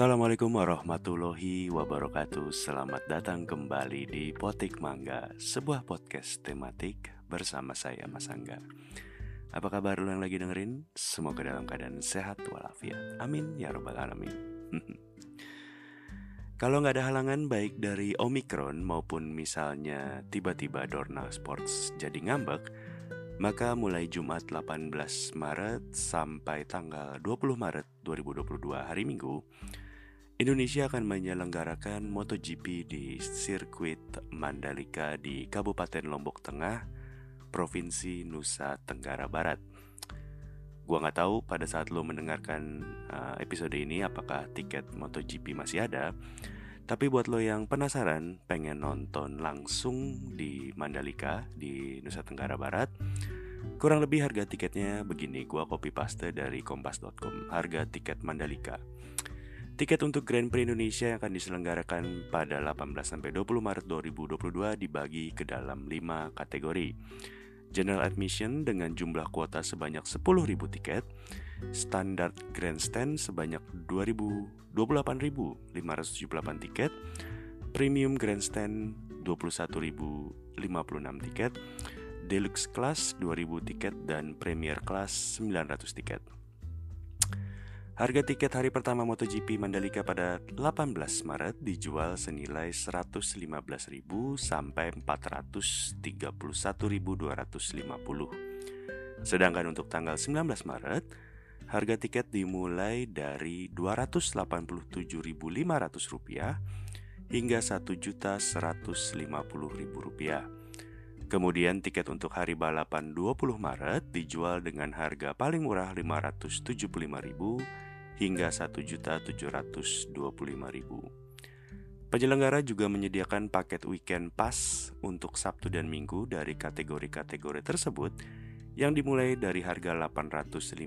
Assalamualaikum warahmatullahi wabarakatuh. Selamat datang kembali di Potik Mangga Sebuah podcast tematik bersama saya Mas Angga. Apa kabar lo yang lagi dengerin? Semoga dalam keadaan sehat walafiat. Amin ya robbal alamin. Kalau nggak ada halangan baik dari Omicron maupun misalnya tiba-tiba Dorna Sports jadi ngambek maka mulai Jumat 18 Maret sampai tanggal 20 Maret 2022 hari Minggu, Indonesia akan menyelenggarakan MotoGP di sirkuit Mandalika di Kabupaten Lombok Tengah, Provinsi Nusa Tenggara Barat. Gua nggak tahu pada saat lo mendengarkan uh, episode ini apakah tiket MotoGP masih ada, tapi buat lo yang penasaran pengen nonton langsung di Mandalika di Nusa Tenggara Barat, Kurang lebih harga tiketnya begini, gua copy paste dari kompas.com. Harga tiket Mandalika. Tiket untuk Grand Prix Indonesia yang akan diselenggarakan pada 18 sampai 20 Maret 2022 dibagi ke dalam 5 kategori. General Admission dengan jumlah kuota sebanyak 10.000 tiket, Standard Grandstand sebanyak 28.578 tiket, Premium Grandstand 21.056 tiket, Deluxe Class 2000 tiket dan Premier Class 900 tiket. Harga tiket hari pertama MotoGP Mandalika pada 18 Maret dijual senilai 115.000 sampai 431.250. Sedangkan untuk tanggal 19 Maret, harga tiket dimulai dari Rp287.500 hingga Rp1.150.000. Kemudian tiket untuk hari balapan 20 Maret dijual dengan harga paling murah 575.000 hingga 1.725.000. Penyelenggara juga menyediakan paket weekend pass untuk Sabtu dan Minggu dari kategori-kategori tersebut yang dimulai dari harga 805.000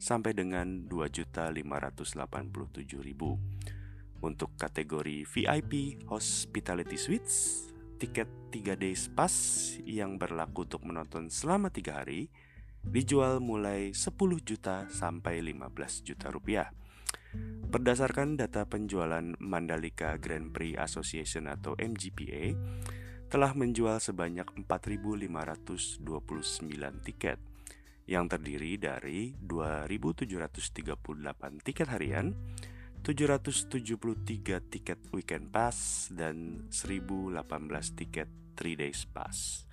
sampai dengan 2.587.000. Untuk kategori VIP Hospitality Suites tiket 3 days pass yang berlaku untuk menonton selama 3 hari dijual mulai 10 juta sampai 15 juta rupiah. Berdasarkan data penjualan Mandalika Grand Prix Association atau MGPA, telah menjual sebanyak 4.529 tiket yang terdiri dari 2.738 tiket harian, 773 tiket weekend pass dan 1018 tiket 3 days pass.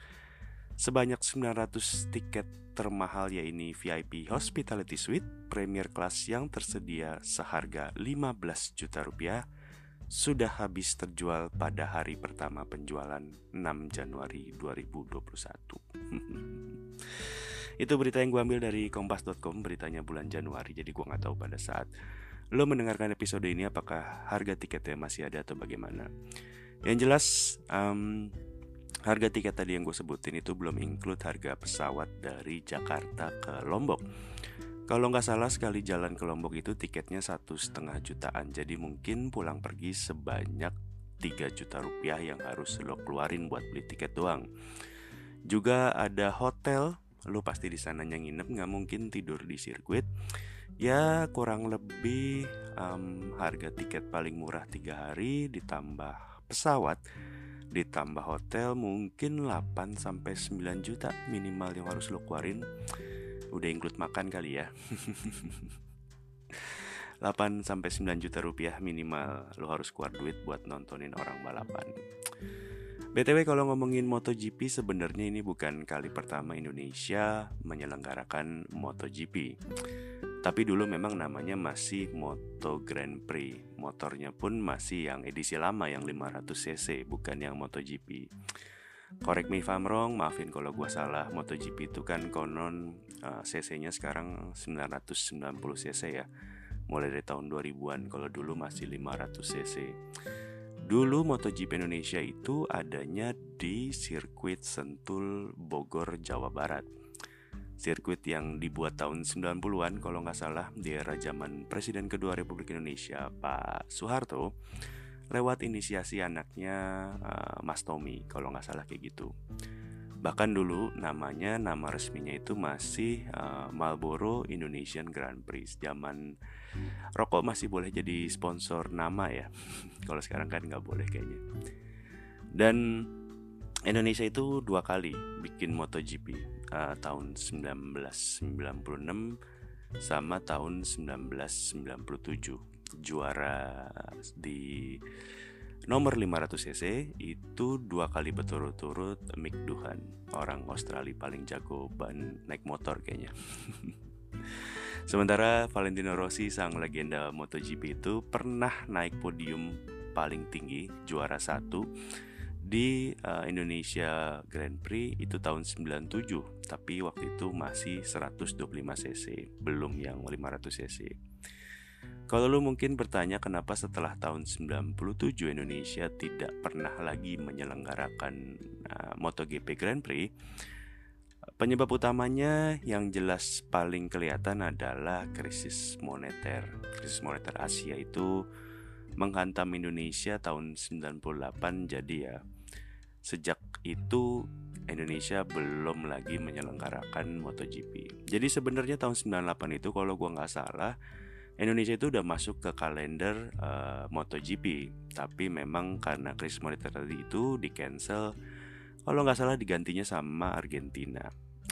Sebanyak 900 tiket termahal yaitu VIP Hospitality Suite Premier Class yang tersedia seharga 15 juta rupiah sudah habis terjual pada hari pertama penjualan 6 Januari 2021. Itu berita yang gue ambil dari kompas.com beritanya bulan Januari jadi gue nggak tahu pada saat lo mendengarkan episode ini apakah harga tiketnya masih ada atau bagaimana. Yang jelas um, harga tiket tadi yang gue sebutin itu belum include harga pesawat dari Jakarta ke Lombok. Kalau nggak salah sekali jalan ke Lombok itu tiketnya satu setengah jutaan, jadi mungkin pulang pergi sebanyak 3 juta rupiah yang harus lo keluarin buat beli tiket doang. Juga ada hotel, lo pasti di sana nginep nggak mungkin tidur di sirkuit ya kurang lebih um, harga tiket paling murah tiga hari ditambah pesawat ditambah hotel mungkin 8 sampai 9 juta minimal yang harus lo keluarin. Udah include makan kali ya. 8 sampai 9 juta rupiah minimal lo harus keluar duit buat nontonin orang balapan. BTW kalau ngomongin MotoGP sebenarnya ini bukan kali pertama Indonesia menyelenggarakan MotoGP. Tapi dulu memang namanya masih Moto Grand Prix. Motornya pun masih yang edisi lama yang 500cc, bukan yang MotoGP. Correct me if I'm wrong, maafin kalau gua salah. MotoGP itu kan konon uh, cc-nya sekarang 990cc ya. Mulai dari tahun 2000-an, kalau dulu masih 500cc. Dulu MotoGP Indonesia itu adanya di sirkuit Sentul Bogor, Jawa Barat. Sirkuit yang dibuat tahun 90-an kalau nggak salah di era zaman Presiden kedua Republik Indonesia Pak Soeharto lewat inisiasi anaknya uh, Mas Tommy kalau nggak salah kayak gitu. Bahkan dulu namanya nama resminya itu masih uh, Marlboro Indonesian Grand Prix. Zaman rokok masih boleh jadi sponsor nama ya. Kalau sekarang kan nggak boleh kayaknya. Dan Indonesia itu dua kali bikin MotoGP uh, tahun 1996 sama tahun 1997 juara di Nomor 500 cc itu dua kali berturut-turut Mick Duhan Orang Australia paling jago ban naik motor kayaknya. Sementara Valentino Rossi sang legenda MotoGP itu pernah naik podium paling tinggi juara satu di uh, Indonesia Grand Prix itu tahun 97 tapi waktu itu masih 125 cc belum yang 500 cc kalau lu mungkin bertanya kenapa setelah tahun 97 Indonesia tidak pernah lagi menyelenggarakan uh, MotoGP Grand Prix, penyebab utamanya yang jelas paling kelihatan adalah krisis moneter. Krisis moneter Asia itu menghantam Indonesia tahun 98 jadi ya sejak itu Indonesia belum lagi menyelenggarakan MotoGP. Jadi sebenarnya tahun 98 itu kalau gua nggak salah Indonesia itu udah masuk ke kalender uh, MotoGP, tapi memang karena moneter tadi itu di cancel. Kalau nggak salah digantinya sama Argentina.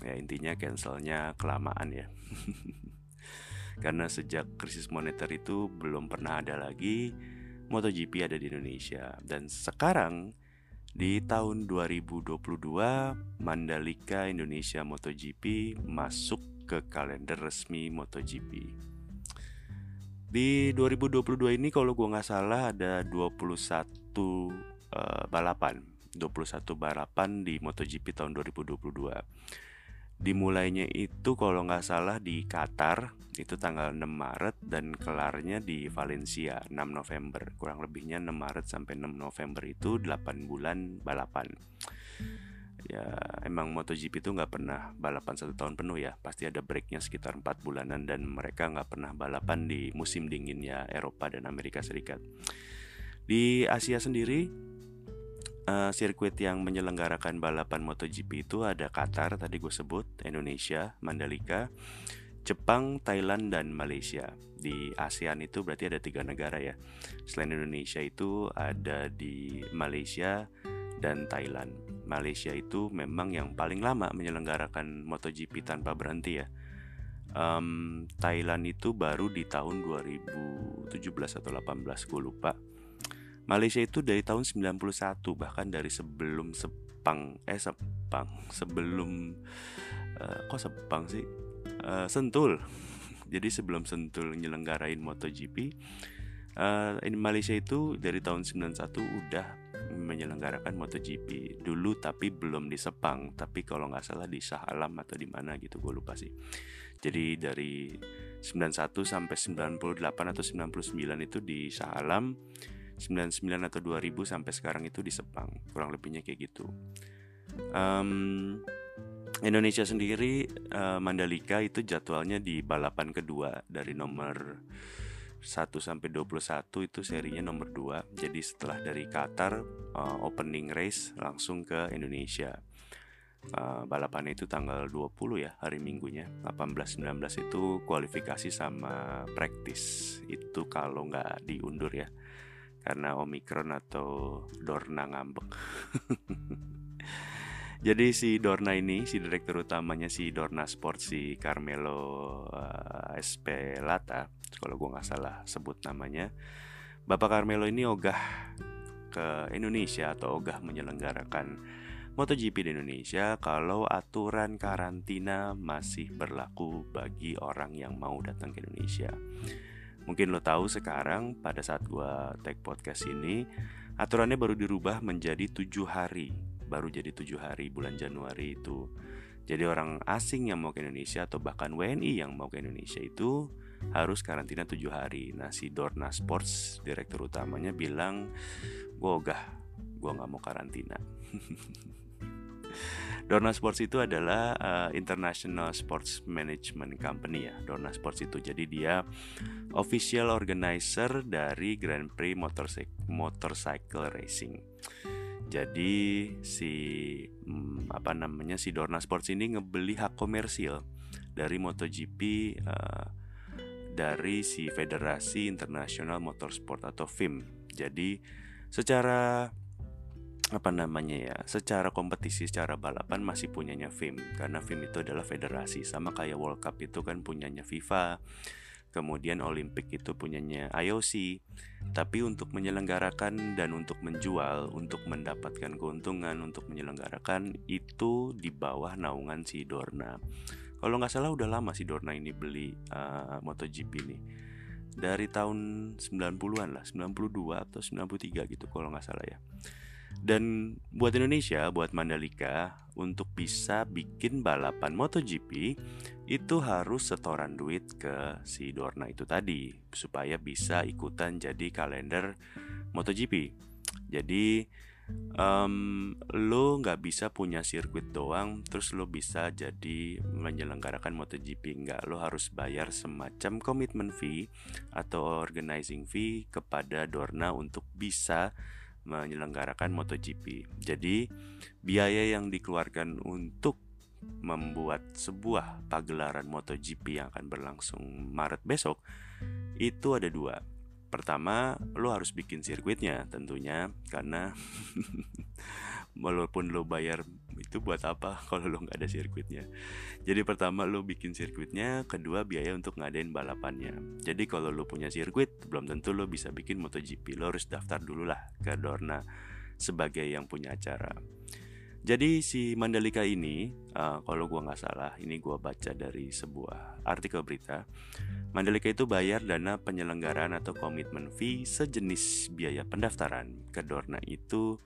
Ya intinya cancelnya kelamaan ya. karena sejak krisis moneter itu belum pernah ada lagi MotoGP ada di Indonesia dan sekarang di tahun 2022 Mandalika Indonesia MotoGP masuk ke kalender resmi MotoGP. Di 2022 ini kalau gue nggak salah ada 21 uh, eh, balapan 21 balapan di MotoGP tahun 2022 Dimulainya itu kalau nggak salah di Qatar itu tanggal 6 Maret dan kelarnya di Valencia 6 November. Kurang lebihnya 6 Maret sampai 6 November itu 8 bulan balapan. Ya emang MotoGP itu nggak pernah balapan satu tahun penuh ya. Pasti ada breaknya sekitar empat bulanan dan mereka nggak pernah balapan di musim dinginnya Eropa dan Amerika Serikat. Di Asia sendiri uh, sirkuit yang menyelenggarakan balapan MotoGP itu ada Qatar tadi gue sebut Indonesia Mandalika Jepang Thailand dan Malaysia di ASEAN itu berarti ada tiga negara ya selain Indonesia itu ada di Malaysia dan Thailand. Malaysia itu memang yang paling lama menyelenggarakan MotoGP tanpa berhenti ya. Um, Thailand itu baru di tahun 2017 atau 18 gue lupa. Malaysia itu dari tahun 91 bahkan dari sebelum Sepang eh Sepang sebelum uh, kok Sepang sih? Uh, Sentul. Jadi sebelum Sentul nyelenggarain MotoGP uh, in Malaysia itu dari tahun 91 udah menyelenggarakan MotoGP. Dulu tapi belum di Sepang tapi kalau nggak salah di Shah Alam atau di mana gitu gue lupa sih. Jadi dari 91 sampai 98 atau 99 itu di Shah Alam 99 atau 2000 sampai sekarang itu di Sepang kurang lebihnya kayak gitu um, Indonesia sendiri uh, Mandalika itu jadwalnya di balapan kedua dari nomor 1 sampai 21 itu serinya nomor 2. Jadi setelah dari Qatar uh, opening race langsung ke Indonesia. Uh, balapan itu tanggal 20 ya hari Minggunya 18 19 itu kualifikasi sama praktis itu kalau nggak diundur ya karena Omikron atau Dorna ngambek Jadi si Dorna ini, si direktur utamanya si Dorna Sport, si Carmelo uh, eh, SP Lata, kalau gue nggak salah sebut namanya, Bapak Carmelo ini ogah ke Indonesia atau ogah menyelenggarakan MotoGP di Indonesia kalau aturan karantina masih berlaku bagi orang yang mau datang ke Indonesia. Mungkin lo tahu sekarang pada saat gue take podcast ini aturannya baru dirubah menjadi tujuh hari baru jadi tujuh hari bulan Januari itu. Jadi orang asing yang mau ke Indonesia atau bahkan WNI yang mau ke Indonesia itu harus karantina tujuh hari. Nah si Dorna Sports direktur utamanya bilang, gue ogah, gue nggak mau karantina. Dorna Sports itu adalah uh, International Sports Management Company ya. Dorna Sports itu jadi dia official organizer dari Grand Prix Motorcycle, Motorcycle Racing. Jadi si hmm, apa namanya si Dorna Sports ini ngebeli hak komersil dari MotoGP uh, dari si Federasi Internasional Motorsport atau FIM. Jadi secara apa namanya ya secara kompetisi secara balapan masih punyanya FIM karena FIM itu adalah federasi sama kayak World Cup itu kan punyanya FIFA kemudian Olimpik itu punyanya IOC tapi untuk menyelenggarakan dan untuk menjual untuk mendapatkan keuntungan untuk menyelenggarakan itu di bawah naungan si Dorna. Kalau nggak salah udah lama si Dorna ini beli uh, MotoGP nih dari tahun 90-an lah 92 atau 93 gitu kalau nggak salah ya dan buat Indonesia, buat Mandalika, untuk bisa bikin balapan MotoGP itu harus setoran duit ke si Dorna itu tadi supaya bisa ikutan jadi kalender MotoGP. Jadi um, lo nggak bisa punya sirkuit doang, terus lo bisa jadi menyelenggarakan MotoGP nggak? Lo harus bayar semacam komitmen fee atau organizing fee kepada Dorna untuk bisa menyelenggarakan MotoGP. Jadi, biaya yang dikeluarkan untuk membuat sebuah pagelaran MotoGP yang akan berlangsung Maret besok itu ada dua. Pertama, lo harus bikin sirkuitnya tentunya karena walaupun lo bayar itu buat apa kalau lo nggak ada sirkuitnya. Jadi pertama lo bikin sirkuitnya, kedua biaya untuk ngadain balapannya. Jadi kalau lo punya sirkuit, belum tentu lo bisa bikin MotoGP. Lo harus daftar dulu lah ke Dorna sebagai yang punya acara. Jadi si Mandalika ini, uh, kalau gue nggak salah, ini gue baca dari sebuah artikel berita. Mandalika itu bayar dana penyelenggaraan atau komitmen fee sejenis biaya pendaftaran ke Dorna itu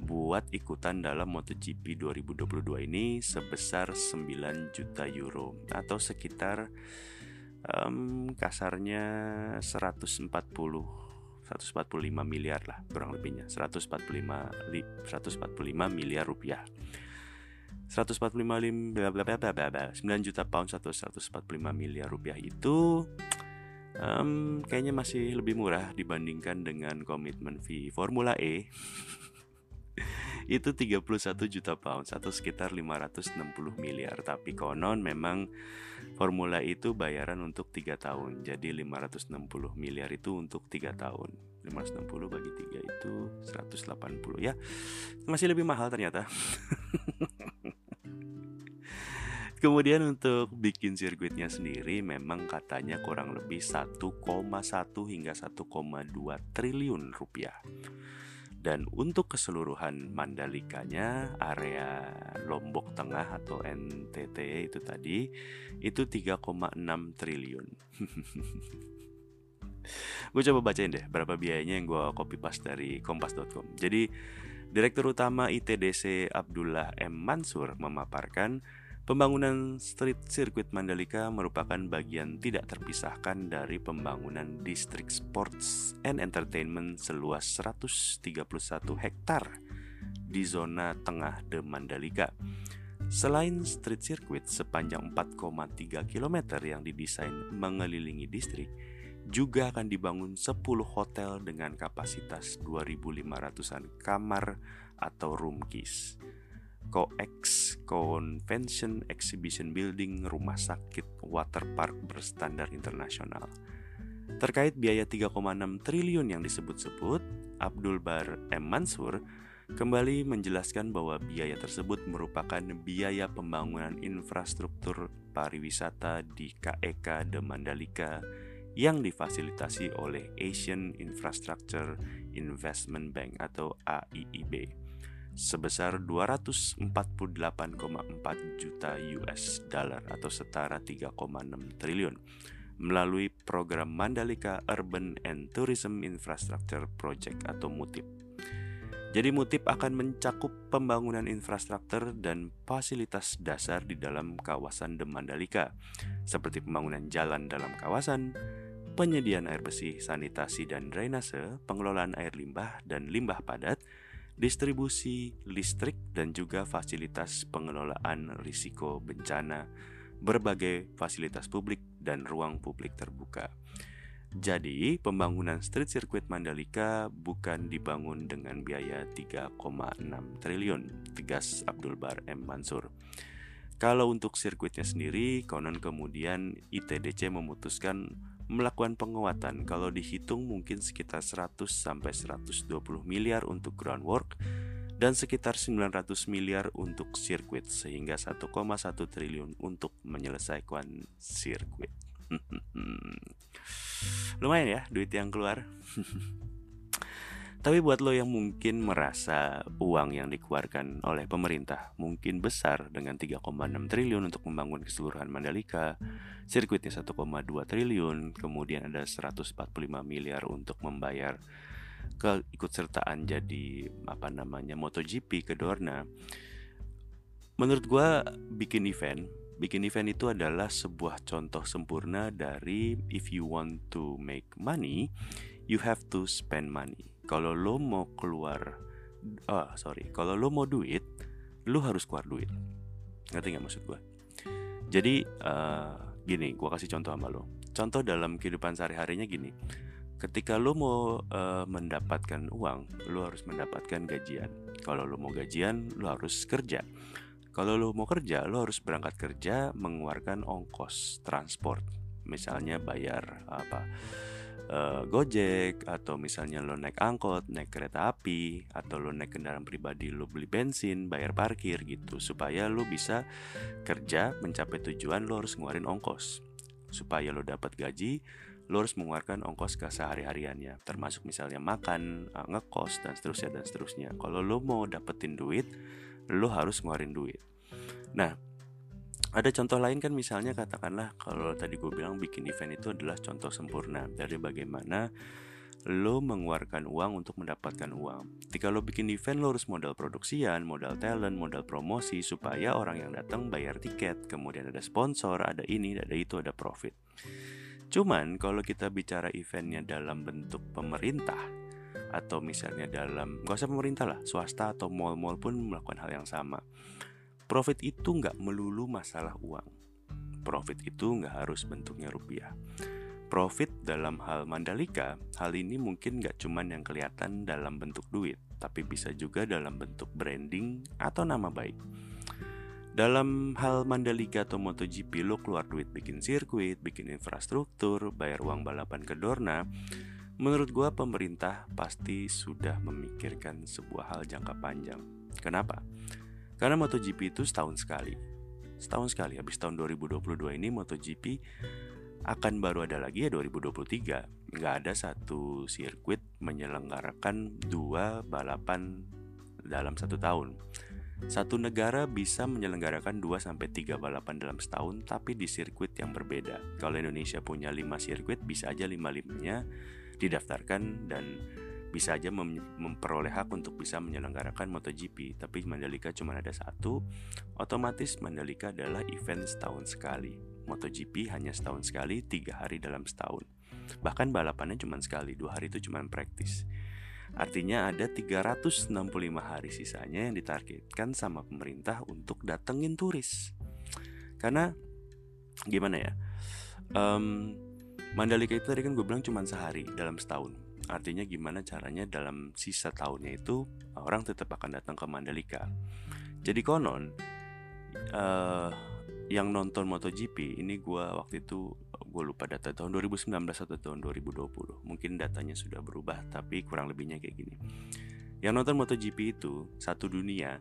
buat ikutan dalam MotoGP 2022 ini sebesar 9 juta euro atau sekitar um, kasarnya 140 145 miliar lah kurang lebihnya. 145 li, 145 miliar rupiah. 145 lim, bla bla bla bla bla 9 juta pound atau 145 miliar rupiah itu um, kayaknya masih lebih murah dibandingkan dengan komitmen fee Formula E itu 31 juta pound atau sekitar 560 miliar. Tapi konon memang formula itu bayaran untuk tiga tahun. Jadi 560 miliar itu untuk tiga tahun. 560 bagi 3 itu 180 ya masih lebih mahal ternyata. Kemudian untuk bikin sirkuitnya sendiri memang katanya kurang lebih 1,1 hingga 1,2 triliun rupiah. Dan untuk keseluruhan Mandalikanya area Lombok Tengah atau NTT itu tadi itu 3,6 triliun. gue coba bacain deh berapa biayanya yang gue copy paste dari kompas.com. Jadi Direktur Utama ITDC Abdullah M. Mansur memaparkan Pembangunan street circuit Mandalika merupakan bagian tidak terpisahkan dari pembangunan distrik sports and entertainment seluas 131 hektar di zona tengah The Mandalika. Selain street circuit sepanjang 4,3 km yang didesain mengelilingi distrik, juga akan dibangun 10 hotel dengan kapasitas 2.500-an kamar atau room keys. COEX Convention Exhibition Building rumah sakit water park berstandar internasional. Terkait biaya 3,6 triliun yang disebut-sebut, Abdul Bar M. Mansur kembali menjelaskan bahwa biaya tersebut merupakan biaya pembangunan infrastruktur pariwisata di KEK The Mandalika yang difasilitasi oleh Asian Infrastructure Investment Bank atau AIIB sebesar 248,4 juta US dollar atau setara 3,6 triliun melalui program Mandalika Urban and Tourism Infrastructure Project atau MUTIP. Jadi MUTIP akan mencakup pembangunan infrastruktur dan fasilitas dasar di dalam kawasan The Mandalika, seperti pembangunan jalan dalam kawasan, penyediaan air bersih, sanitasi dan drainase, pengelolaan air limbah dan limbah padat, distribusi listrik, dan juga fasilitas pengelolaan risiko bencana, berbagai fasilitas publik, dan ruang publik terbuka. Jadi, pembangunan street circuit Mandalika bukan dibangun dengan biaya 3,6 triliun, tegas Abdul Bar M. Mansur. Kalau untuk sirkuitnya sendiri, konon kemudian ITDC memutuskan melakukan penguatan kalau dihitung mungkin sekitar 100 sampai 120 miliar untuk groundwork dan sekitar 900 miliar untuk sirkuit sehingga 1,1 triliun untuk menyelesaikan sirkuit. Lumayan ya duit yang keluar. Tapi buat lo yang mungkin merasa uang yang dikeluarkan oleh pemerintah mungkin besar dengan 3,6 triliun untuk membangun keseluruhan Mandalika, sirkuitnya 1,2 triliun, kemudian ada 145 miliar untuk membayar keikutsertaan jadi apa namanya MotoGP ke Dorna. Menurut gue bikin event bikin event itu adalah sebuah contoh sempurna dari if you want to make money, you have to spend money. Kalau lo mau keluar, oh sorry, kalau lo mau duit, lo harus keluar duit. Ngerti nggak maksud gue? Jadi uh, gini, gue kasih contoh sama lo. Contoh dalam kehidupan sehari-harinya gini. Ketika lo mau uh, mendapatkan uang, lo harus mendapatkan gajian. Kalau lo mau gajian, lo harus kerja kalau lo mau kerja, lo harus berangkat kerja mengeluarkan ongkos transport. Misalnya bayar apa? Uh, Gojek atau misalnya lo naik angkot, naik kereta api atau lo naik kendaraan pribadi, lo beli bensin, bayar parkir gitu supaya lo bisa kerja mencapai tujuan lo harus ngeluarin ongkos. Supaya lo dapat gaji, lo harus mengeluarkan ongkos ke sehari-hariannya termasuk misalnya makan, uh, ngekos dan seterusnya dan seterusnya. Kalau lo mau dapetin duit, lo harus ngeluarin duit. Nah, ada contoh lain kan misalnya katakanlah kalau tadi gue bilang bikin event itu adalah contoh sempurna dari bagaimana lo mengeluarkan uang untuk mendapatkan uang. Ketika lo bikin event lo harus modal produksian, modal talent, modal promosi supaya orang yang datang bayar tiket, kemudian ada sponsor, ada ini, ada itu, ada profit. Cuman kalau kita bicara eventnya dalam bentuk pemerintah, atau misalnya dalam gak usah pemerintah lah swasta atau mall-mall pun melakukan hal yang sama profit itu nggak melulu masalah uang profit itu nggak harus bentuknya rupiah profit dalam hal Mandalika hal ini mungkin nggak cuman yang kelihatan dalam bentuk duit tapi bisa juga dalam bentuk branding atau nama baik dalam hal Mandalika atau MotoGP lo keluar duit bikin sirkuit, bikin infrastruktur, bayar uang balapan ke Dorna Menurut gue pemerintah pasti sudah memikirkan sebuah hal jangka panjang. Kenapa? Karena MotoGP itu setahun sekali. Setahun sekali, habis tahun 2022 ini MotoGP akan baru ada lagi ya 2023. Nggak ada satu sirkuit menyelenggarakan dua balapan dalam satu tahun. Satu negara bisa menyelenggarakan 2 sampai 3 balapan dalam setahun tapi di sirkuit yang berbeda. Kalau Indonesia punya 5 sirkuit bisa aja 5-5-nya didaftarkan dan bisa aja mem memperoleh hak untuk bisa menyelenggarakan MotoGP. Tapi Mandalika cuma ada satu otomatis Mandalika adalah event setahun sekali. MotoGP hanya setahun sekali tiga hari dalam setahun. Bahkan balapannya cuma sekali dua hari itu cuma praktis. Artinya ada 365 hari sisanya yang ditargetkan sama pemerintah untuk datengin turis. Karena gimana ya um, Mandalika itu tadi kan gue bilang cuma sehari dalam setahun. Artinya gimana caranya dalam sisa tahunnya itu orang tetap akan datang ke Mandalika. Jadi konon uh, yang nonton MotoGP ini gue waktu itu gue lupa data tahun 2019 atau tahun 2020. Mungkin datanya sudah berubah tapi kurang lebihnya kayak gini. Yang nonton MotoGP itu satu dunia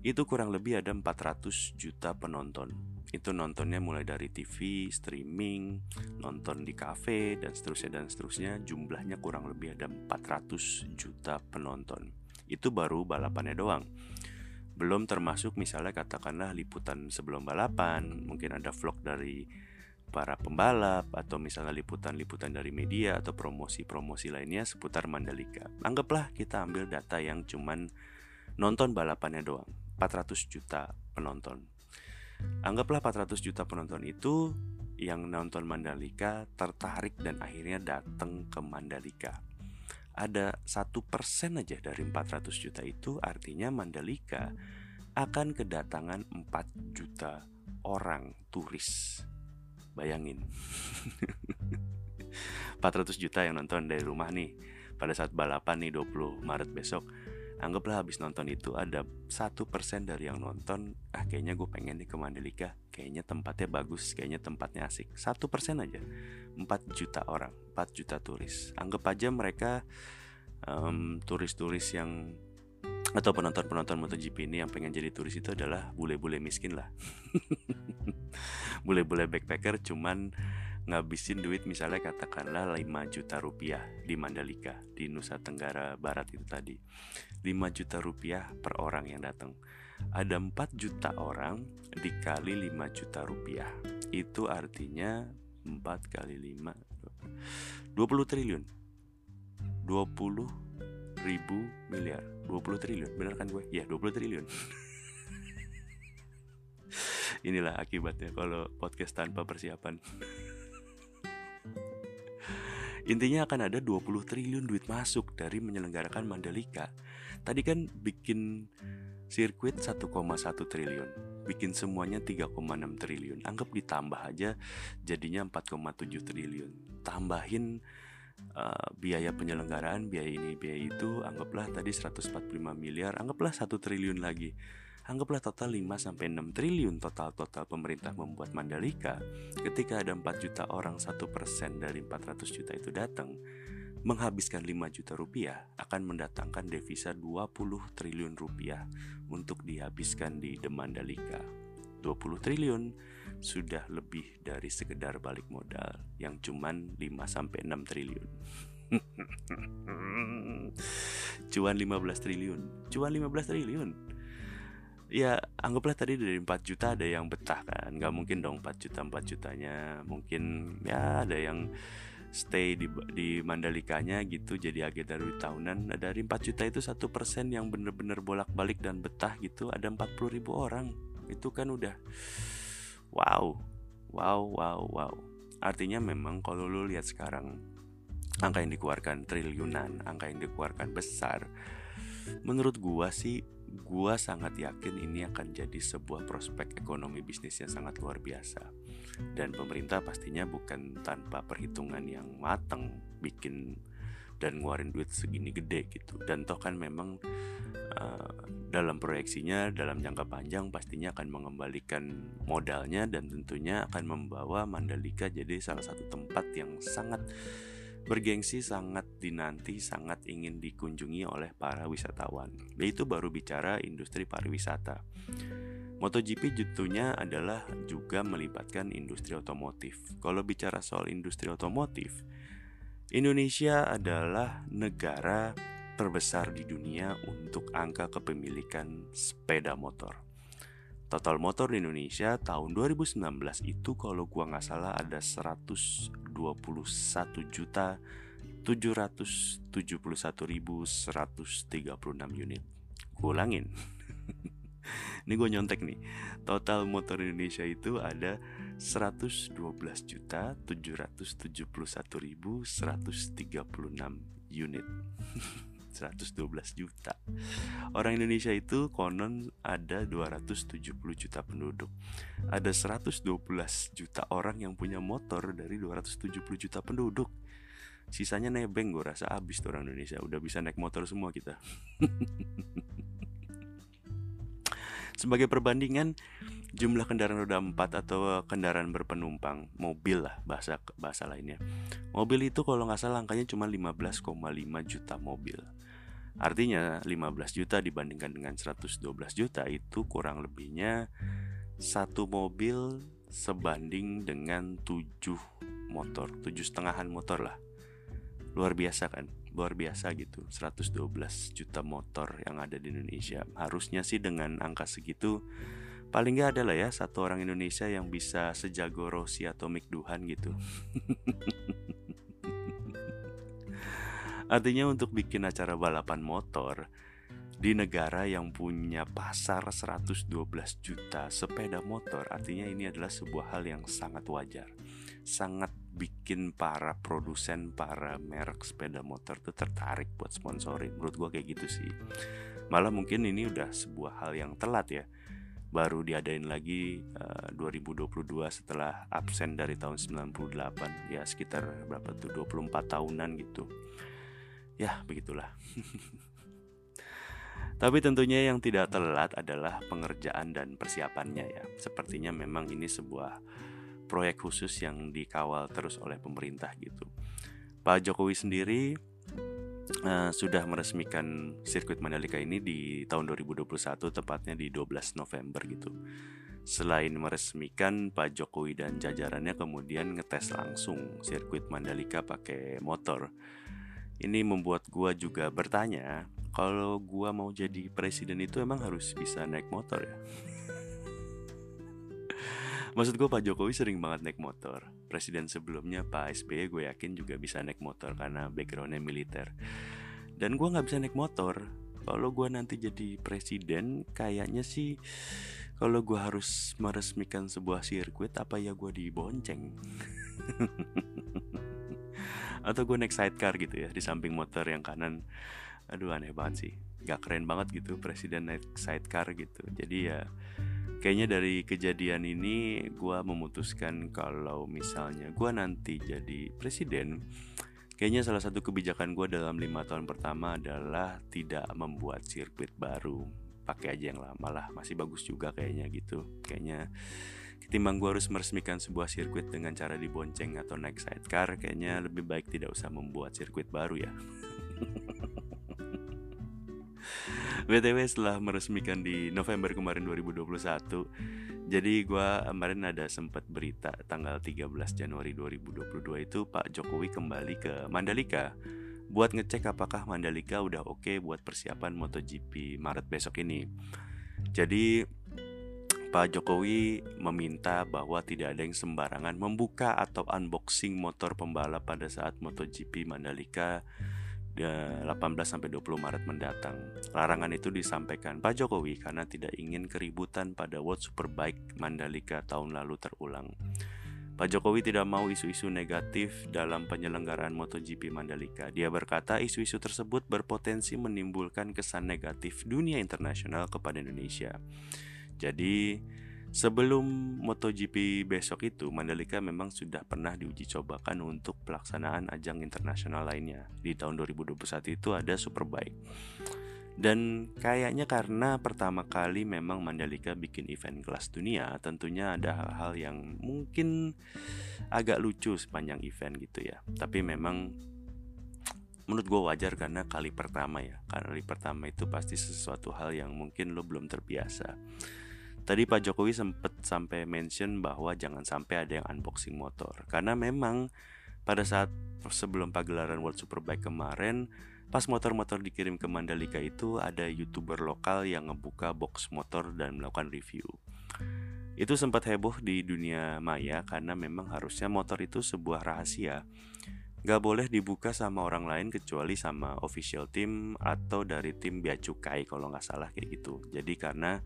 itu kurang lebih ada 400 juta penonton itu nontonnya mulai dari TV, streaming, nonton di cafe dan seterusnya dan seterusnya jumlahnya kurang lebih ada 400 juta penonton. Itu baru balapannya doang. Belum termasuk misalnya katakanlah liputan sebelum balapan, mungkin ada vlog dari para pembalap atau misalnya liputan-liputan dari media atau promosi-promosi lainnya seputar Mandalika. Anggaplah kita ambil data yang cuman nonton balapannya doang, 400 juta penonton Anggaplah 400 juta penonton itu yang nonton Mandalika tertarik dan akhirnya datang ke Mandalika. Ada satu persen aja dari 400 juta itu artinya Mandalika akan kedatangan 4 juta orang turis. Bayangin. 400 juta yang nonton dari rumah nih pada saat balapan nih 20 Maret besok anggaplah habis nonton itu ada satu persen dari yang nonton ah kayaknya gue pengen nih ke Mandalika kayaknya tempatnya bagus kayaknya tempatnya asik. Satu persen aja. 4 juta orang 4 juta turis. Anggap aja mereka um, turis-turis yang atau penonton-penonton MotoGP ini yang pengen jadi turis itu adalah bule-bule miskin lah. Bule-bule backpacker cuman ngabisin duit misalnya katakanlah 5 juta rupiah di Mandalika di Nusa Tenggara Barat itu tadi 5 juta rupiah per orang yang datang. Ada 4 juta orang dikali 5 juta rupiah. Itu artinya 4 kali 5 20 triliun. 20 ribu miliar. 20 triliun bener kan gue? Ya 20 triliun. Inilah akibatnya kalau podcast tanpa persiapan Intinya akan ada 20 triliun duit masuk dari menyelenggarakan Mandalika. Tadi kan bikin sirkuit 1,1 triliun, bikin semuanya 3,6 triliun. Anggap ditambah aja jadinya 4,7 triliun. Tambahin uh, biaya penyelenggaraan, biaya ini, biaya itu, anggaplah tadi 145 miliar, anggaplah 1 triliun lagi Anggaplah total 5 sampai 6 triliun total-total pemerintah membuat Mandalika. Ketika ada 4 juta orang 1% dari 400 juta itu datang, menghabiskan 5 juta rupiah akan mendatangkan devisa 20 triliun rupiah untuk dihabiskan di The Mandalika. 20 triliun sudah lebih dari sekedar balik modal yang cuman 5 sampai 6 triliun. cuan 15 triliun, cuan 15 triliun ya anggaplah tadi dari 4 juta ada yang betah kan. Nggak mungkin dong 4 juta 4 jutanya. Mungkin ya ada yang stay di di Mandalikanya gitu jadi agenda dari tahunan. Dari 4 juta itu satu persen yang bener-bener bolak-balik dan betah gitu ada 40 ribu orang. Itu kan udah wow wow wow wow. Artinya memang kalau lu lihat sekarang angka yang dikeluarkan triliunan angka yang dikeluarkan besar menurut gua sih gua sangat yakin ini akan jadi sebuah prospek ekonomi bisnis yang sangat luar biasa. Dan pemerintah pastinya bukan tanpa perhitungan yang matang bikin dan ngeluarin duit segini gede gitu. Dan toh kan memang uh, dalam proyeksinya dalam jangka panjang pastinya akan mengembalikan modalnya dan tentunya akan membawa Mandalika jadi salah satu tempat yang sangat bergengsi sangat dinanti, sangat ingin dikunjungi oleh para wisatawan. Yaitu baru bicara industri pariwisata. MotoGP tentunya adalah juga melibatkan industri otomotif. Kalau bicara soal industri otomotif, Indonesia adalah negara terbesar di dunia untuk angka kepemilikan sepeda motor. Total motor di Indonesia tahun 2019 itu kalau gua nggak salah ada 121 juta 771.136 unit. Gue ulangin. Ini gue nyontek nih. Total motor Indonesia itu ada 112 juta 771.136 unit. 112 juta. Orang Indonesia itu konon ada 270 juta penduduk. Ada 112 juta orang yang punya motor dari 270 juta penduduk. Sisanya nebeng gue rasa abis tuh orang Indonesia. Udah bisa naik motor semua kita. Sebagai perbandingan, jumlah kendaraan roda 4 atau kendaraan berpenumpang, mobil lah bahasa bahasa lainnya. Mobil itu kalau nggak salah angkanya cuma 15,5 juta mobil. Artinya 15 juta dibandingkan dengan 112 juta itu kurang lebihnya satu mobil sebanding dengan 7 motor, tujuh setengahan motor lah. Luar biasa kan? Luar biasa gitu. 112 juta motor yang ada di Indonesia. Harusnya sih dengan angka segitu paling nggak ada lah ya satu orang Indonesia yang bisa sejago Rossi atau Mick Duhan gitu. Artinya untuk bikin acara balapan motor di negara yang punya pasar 112 juta sepeda motor, artinya ini adalah sebuah hal yang sangat wajar. Sangat bikin para produsen, para merek sepeda motor tuh tertarik buat sponsorin. Menurut gua kayak gitu sih. Malah mungkin ini udah sebuah hal yang telat ya. baru diadain lagi uh, 2022 setelah absen dari tahun 98 ya sekitar berapa tuh 24 tahunan gitu ya begitulah Tapi tentunya yang tidak telat adalah pengerjaan dan persiapannya ya. Sepertinya memang ini sebuah proyek khusus yang dikawal terus oleh pemerintah gitu. Pak Jokowi sendiri uh, sudah meresmikan sirkuit Mandalika ini di tahun 2021 tepatnya di 12 November gitu. Selain meresmikan, Pak Jokowi dan jajarannya kemudian ngetes langsung sirkuit Mandalika pakai motor. Ini membuat gua juga bertanya, kalau gua mau jadi presiden itu emang harus bisa naik motor ya? Maksud gue Pak Jokowi sering banget naik motor. Presiden sebelumnya Pak SBY gue yakin juga bisa naik motor karena backgroundnya militer. Dan gue gak bisa naik motor. Kalau gue nanti jadi presiden kayaknya sih Kalau gue harus meresmikan sebuah sirkuit apa ya gue dibonceng Atau gue naik sidecar gitu ya di samping motor yang kanan. Aduh aneh banget sih. Gak keren banget gitu presiden naik sidecar gitu. Jadi ya kayaknya dari kejadian ini gue memutuskan kalau misalnya gue nanti jadi presiden kayaknya salah satu kebijakan gue dalam lima tahun pertama adalah tidak membuat sirkuit baru. Pakai aja yang lama lah masih bagus juga kayaknya gitu. Kayaknya ketimbang gue harus meresmikan sebuah sirkuit dengan cara dibonceng atau naik sidecar kayaknya lebih baik tidak usah membuat sirkuit baru ya. BTW setelah meresmikan di November kemarin 2021 Jadi gue kemarin ada sempat berita tanggal 13 Januari 2022 itu Pak Jokowi kembali ke Mandalika. Buat ngecek apakah Mandalika udah oke okay buat persiapan MotoGP Maret besok ini. Jadi Pak Jokowi meminta bahwa tidak ada yang sembarangan membuka atau unboxing motor pembalap pada saat MotoGP Mandalika 18 sampai 20 Maret mendatang. Larangan itu disampaikan Pak Jokowi karena tidak ingin keributan pada World Superbike Mandalika tahun lalu terulang. Pak Jokowi tidak mau isu-isu negatif dalam penyelenggaraan MotoGP Mandalika. Dia berkata isu-isu tersebut berpotensi menimbulkan kesan negatif dunia internasional kepada Indonesia. Jadi, Sebelum MotoGP besok itu, Mandalika memang sudah pernah diuji cobakan untuk pelaksanaan ajang internasional lainnya. Di tahun 2021 itu ada Superbike. Dan kayaknya karena pertama kali memang Mandalika bikin event kelas dunia, tentunya ada hal-hal yang mungkin agak lucu sepanjang event gitu ya. Tapi memang menurut gue wajar karena kali pertama ya. Kali pertama itu pasti sesuatu hal yang mungkin lo belum terbiasa. Tadi Pak Jokowi sempat sampai mention bahwa jangan sampai ada yang unboxing motor karena memang pada saat sebelum pagelaran World Superbike kemarin pas motor-motor dikirim ke Mandalika itu ada youtuber lokal yang ngebuka box motor dan melakukan review. Itu sempat heboh di dunia maya karena memang harusnya motor itu sebuah rahasia. Gak boleh dibuka sama orang lain kecuali sama official team atau dari tim Bea Cukai kalau nggak salah kayak gitu. Jadi karena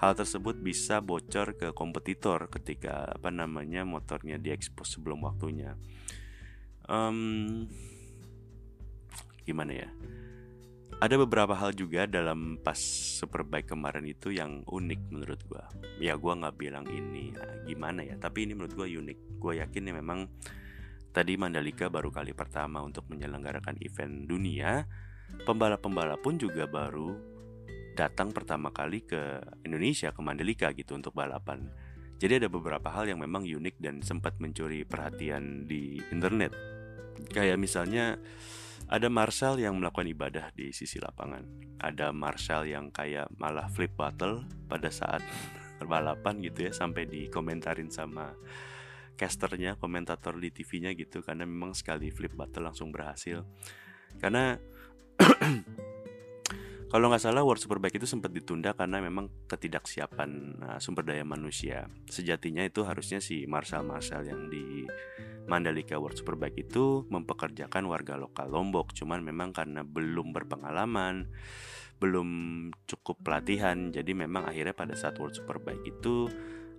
Hal tersebut bisa bocor ke kompetitor ketika apa namanya motornya diekspos sebelum waktunya. Um, gimana ya? Ada beberapa hal juga dalam pas Superbike kemarin itu yang unik menurut gua. Ya gua nggak bilang ini ya, gimana ya, tapi ini menurut gua unik. Gua yakin ya memang tadi Mandalika baru kali pertama untuk menyelenggarakan event dunia. Pembalap-pembalap pun juga baru datang pertama kali ke Indonesia ke Mandalika gitu untuk balapan. Jadi ada beberapa hal yang memang unik dan sempat mencuri perhatian di internet. Kayak misalnya ada Marshall yang melakukan ibadah di sisi lapangan. Ada Marshall yang kayak malah flip battle pada saat balapan gitu ya sampai dikomentarin sama casternya, komentator di TV-nya gitu karena memang sekali flip battle langsung berhasil. Karena Kalau nggak salah World Superbike itu sempat ditunda karena memang ketidaksiapan uh, sumber daya manusia. Sejatinya itu harusnya si Marshall yang di Mandalika World Superbike itu mempekerjakan warga lokal Lombok. Cuman memang karena belum berpengalaman, belum cukup pelatihan, jadi memang akhirnya pada saat World Superbike itu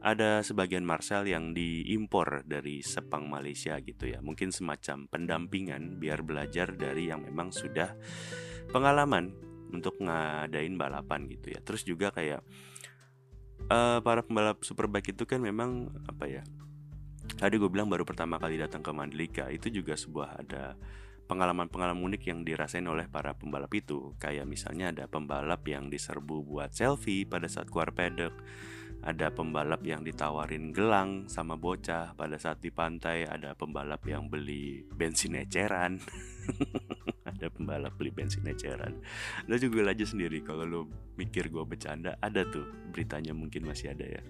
ada sebagian Marshall yang diimpor dari Sepang Malaysia gitu ya. Mungkin semacam pendampingan biar belajar dari yang memang sudah pengalaman untuk ngadain balapan gitu ya. Terus juga kayak uh, para pembalap superbike itu kan memang apa ya tadi gue bilang baru pertama kali datang ke Mandalika itu juga sebuah ada pengalaman-pengalaman unik yang dirasain oleh para pembalap itu. Kayak misalnya ada pembalap yang diserbu buat selfie pada saat keluar pedok ada pembalap yang ditawarin gelang sama bocah. Pada saat di pantai ada pembalap yang beli bensin eceran. Ada pembalap beli bensin eceran. Lo juga aja sendiri kalau lo mikir gue bercanda ada tuh beritanya mungkin masih ada ya.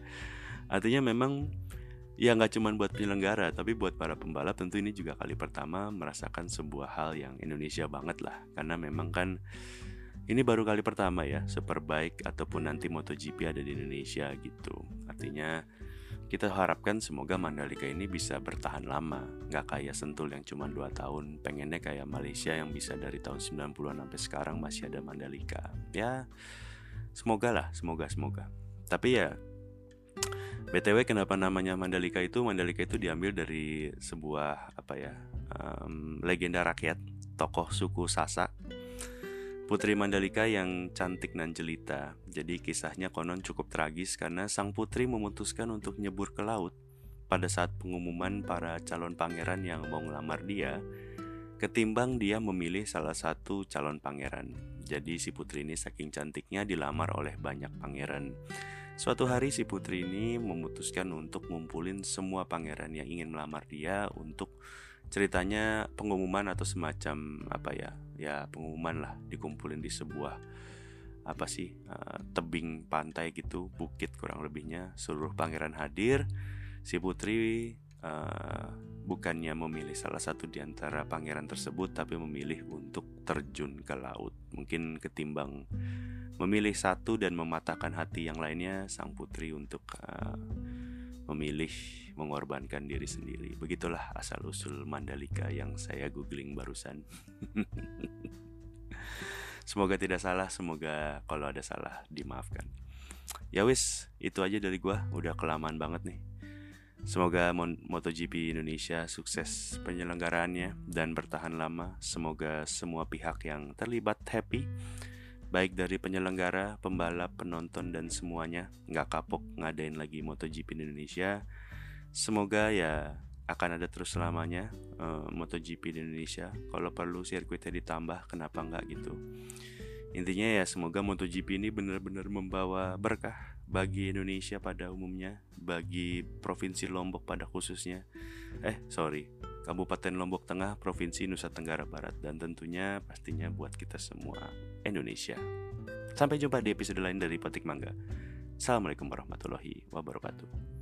Artinya memang ya nggak cuma buat penyelenggara tapi buat para pembalap tentu ini juga kali pertama merasakan sebuah hal yang Indonesia banget lah. Karena memang kan ini baru kali pertama ya Superbike ataupun nanti MotoGP ada di Indonesia gitu. Artinya kita harapkan semoga Mandalika ini bisa bertahan lama. Nggak kayak Sentul yang cuma 2 tahun. Pengennya kayak Malaysia yang bisa dari tahun 90-an sampai sekarang masih ada Mandalika. Ya semoga lah, semoga, semoga. Tapi ya BTW kenapa namanya Mandalika itu? Mandalika itu diambil dari sebuah apa ya um, legenda rakyat tokoh suku Sasak Putri Mandalika yang cantik dan jelita. Jadi kisahnya konon cukup tragis karena sang putri memutuskan untuk nyebur ke laut pada saat pengumuman para calon pangeran yang mau ngelamar dia, ketimbang dia memilih salah satu calon pangeran. Jadi si putri ini saking cantiknya dilamar oleh banyak pangeran. Suatu hari si putri ini memutuskan untuk ngumpulin semua pangeran yang ingin melamar dia untuk ceritanya pengumuman atau semacam apa ya ya pengumuman lah dikumpulin di sebuah apa sih uh, tebing pantai gitu bukit kurang lebihnya. Seluruh pangeran hadir si putri uh, bukannya memilih salah satu di antara pangeran tersebut tapi memilih untuk terjun ke laut. Mungkin ketimbang memilih satu dan mematahkan hati yang lainnya sang putri untuk uh, memilih mengorbankan diri sendiri. Begitulah asal-usul Mandalika yang saya googling barusan. semoga tidak salah, semoga kalau ada salah dimaafkan. Ya wis, itu aja dari gua, udah kelamaan banget nih. Semoga MotoGP Indonesia sukses penyelenggaraannya dan bertahan lama. Semoga semua pihak yang terlibat happy baik dari penyelenggara, pembalap, penonton dan semuanya nggak kapok ngadain lagi MotoGP di Indonesia. Semoga ya akan ada terus selamanya uh, MotoGP di Indonesia. Kalau perlu sirkuitnya ditambah, kenapa nggak gitu? Intinya ya semoga MotoGP ini benar-benar membawa berkah bagi Indonesia pada umumnya, bagi provinsi Lombok pada khususnya. Eh sorry, Kabupaten Lombok Tengah, Provinsi Nusa Tenggara Barat, dan tentunya pastinya buat kita semua Indonesia. Sampai jumpa di episode lain dari Petik Mangga. Assalamualaikum warahmatullahi wabarakatuh.